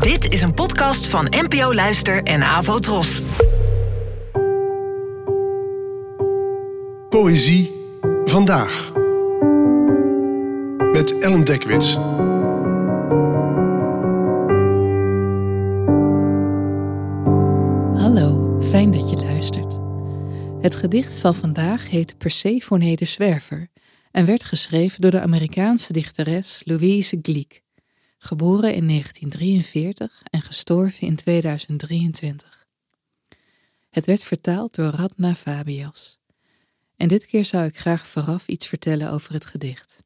Dit is een podcast van NPO Luister en Avo Tros. Poëzie vandaag. Met Ellen Dekwits. Hallo, fijn dat je luistert. Het gedicht van vandaag heet Persephone de Zwerver en werd geschreven door de Amerikaanse dichteres Louise Glück, geboren in 1943 en gestorven in 2023. Het werd vertaald door Radna Fabias. En dit keer zou ik graag vooraf iets vertellen over het gedicht.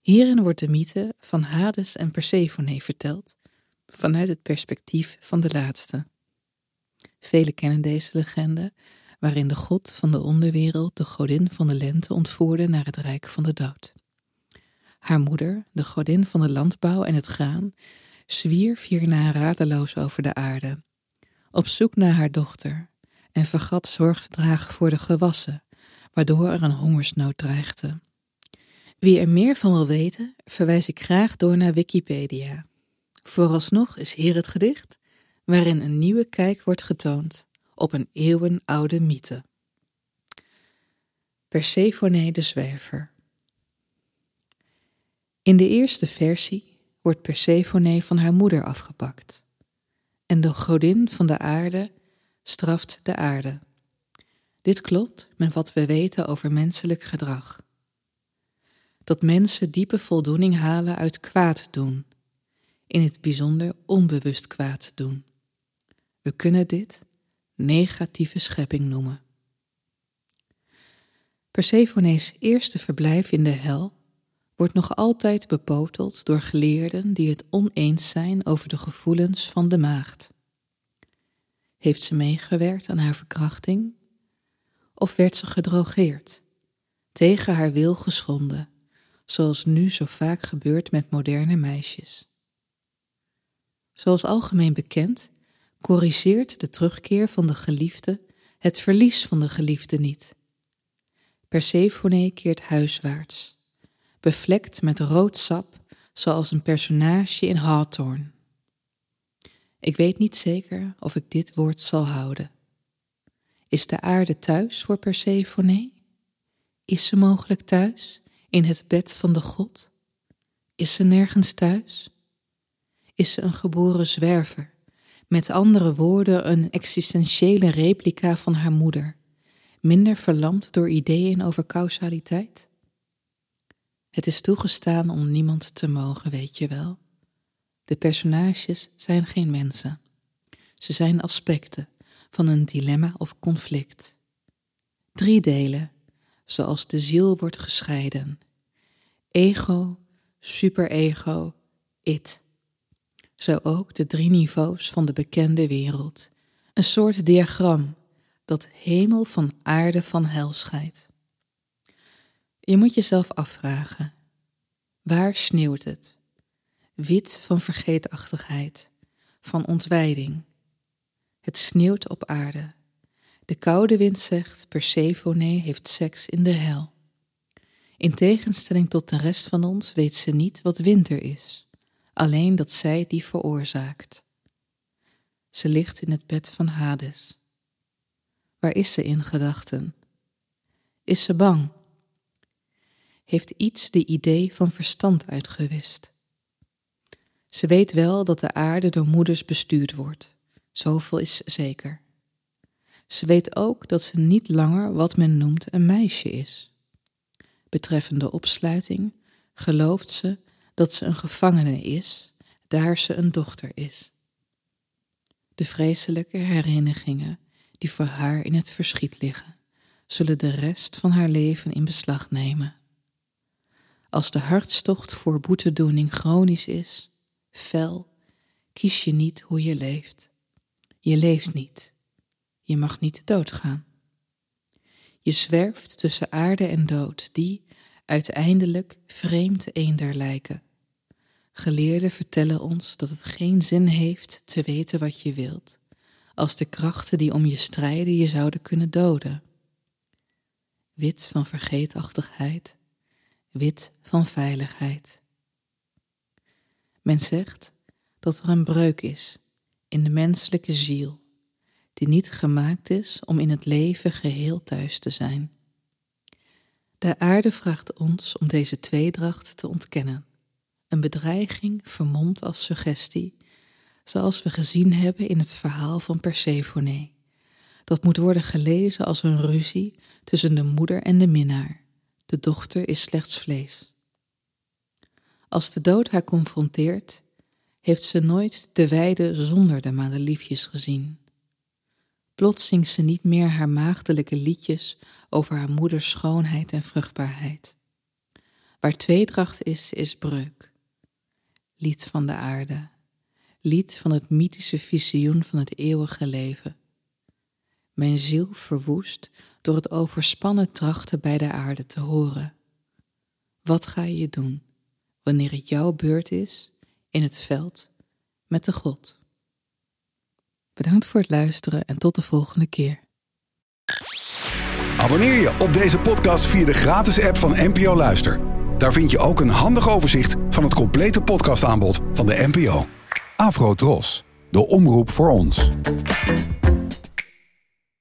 Hierin wordt de mythe van Hades en Persephone verteld vanuit het perspectief van de laatste. Velen kennen deze legende, waarin de god van de onderwereld de godin van de lente ontvoerde naar het rijk van de dood. Haar moeder, de godin van de landbouw en het graan, zwierf hierna radeloos over de aarde, op zoek naar haar dochter, en vergat zorg te dragen voor de gewassen, waardoor er een hongersnood dreigde. Wie er meer van wil weten, verwijs ik graag door naar Wikipedia. Vooralsnog is hier het gedicht, waarin een nieuwe kijk wordt getoond op een eeuwenoude mythe. Persephone de Zwerver In de eerste versie wordt Persephone van haar moeder afgepakt en de godin van de aarde straft de aarde. Dit klopt met wat we weten over menselijk gedrag. Dat mensen diepe voldoening halen uit kwaad doen, in het bijzonder onbewust kwaad doen. We kunnen dit negatieve schepping noemen. Persephone's eerste verblijf in de hel wordt nog altijd bepoteld door geleerden die het oneens zijn over de gevoelens van de maagd. Heeft ze meegewerkt aan haar verkrachting? Of werd ze gedrogeerd, tegen haar wil geschonden, zoals nu zo vaak gebeurt met moderne meisjes? Zoals algemeen bekend corrigeert de terugkeer van de geliefde het verlies van de geliefde niet. Persephone keert huiswaarts, bevlekt met rood sap, zoals een personage in Hawthorne. Ik weet niet zeker of ik dit woord zal houden. Is de aarde thuis voor Persephone? Is ze mogelijk thuis in het bed van de god? Is ze nergens thuis? Is ze een geboren zwerver? Met andere woorden, een existentiële replica van haar moeder, minder verlamd door ideeën over causaliteit? Het is toegestaan om niemand te mogen, weet je wel. De personages zijn geen mensen. Ze zijn aspecten van een dilemma of conflict. Drie delen, zoals de ziel wordt gescheiden. Ego, superego, it. Zo ook de drie niveaus van de bekende wereld. Een soort diagram dat hemel van aarde van hel scheidt. Je moet jezelf afvragen: waar sneeuwt het? Wit van vergeetachtigheid, van ontwijding. Het sneeuwt op aarde. De koude wind zegt: Persephone heeft seks in de hel. In tegenstelling tot de rest van ons weet ze niet wat winter is alleen dat zij die veroorzaakt. Ze ligt in het bed van Hades. Waar is ze in gedachten? Is ze bang? Heeft iets de idee van verstand uitgewist? Ze weet wel dat de aarde door moeders bestuurd wordt, zoveel is zeker. Ze weet ook dat ze niet langer wat men noemt een meisje is. Betreffende opsluiting gelooft ze dat ze een gevangene is, daar ze een dochter is. De vreselijke herinneringen die voor haar in het verschiet liggen, zullen de rest van haar leven in beslag nemen. Als de hartstocht voor boetedoening chronisch is, fel, kies je niet hoe je leeft. Je leeft niet. Je mag niet doodgaan. Je zwerft tussen aarde en dood, die uiteindelijk vreemd eender lijken. Geleerden vertellen ons dat het geen zin heeft te weten wat je wilt, als de krachten die om je strijden je zouden kunnen doden. Wit van vergeetachtigheid, wit van veiligheid. Men zegt dat er een breuk is in de menselijke ziel, die niet gemaakt is om in het leven geheel thuis te zijn. De aarde vraagt ons om deze tweedracht te ontkennen. Een bedreiging vermomd als suggestie, zoals we gezien hebben in het verhaal van Persephone. Dat moet worden gelezen als een ruzie tussen de moeder en de minnaar. De dochter is slechts vlees. Als de dood haar confronteert, heeft ze nooit de weide zonder de madeliefjes gezien. Plots zingt ze niet meer haar maagdelijke liedjes over haar moeders schoonheid en vruchtbaarheid. Waar tweedracht is, is breuk. Lied van de aarde, lied van het mythische visioen van het eeuwige leven. Mijn ziel verwoest door het overspannen trachten bij de aarde te horen. Wat ga je doen wanneer het jouw beurt is in het veld met de God? Bedankt voor het luisteren en tot de volgende keer. Abonneer je op deze podcast via de gratis app van NPO Luister. Daar vind je ook een handig overzicht van het complete podcastaanbod van de NPO. Afro Tros, de omroep voor ons.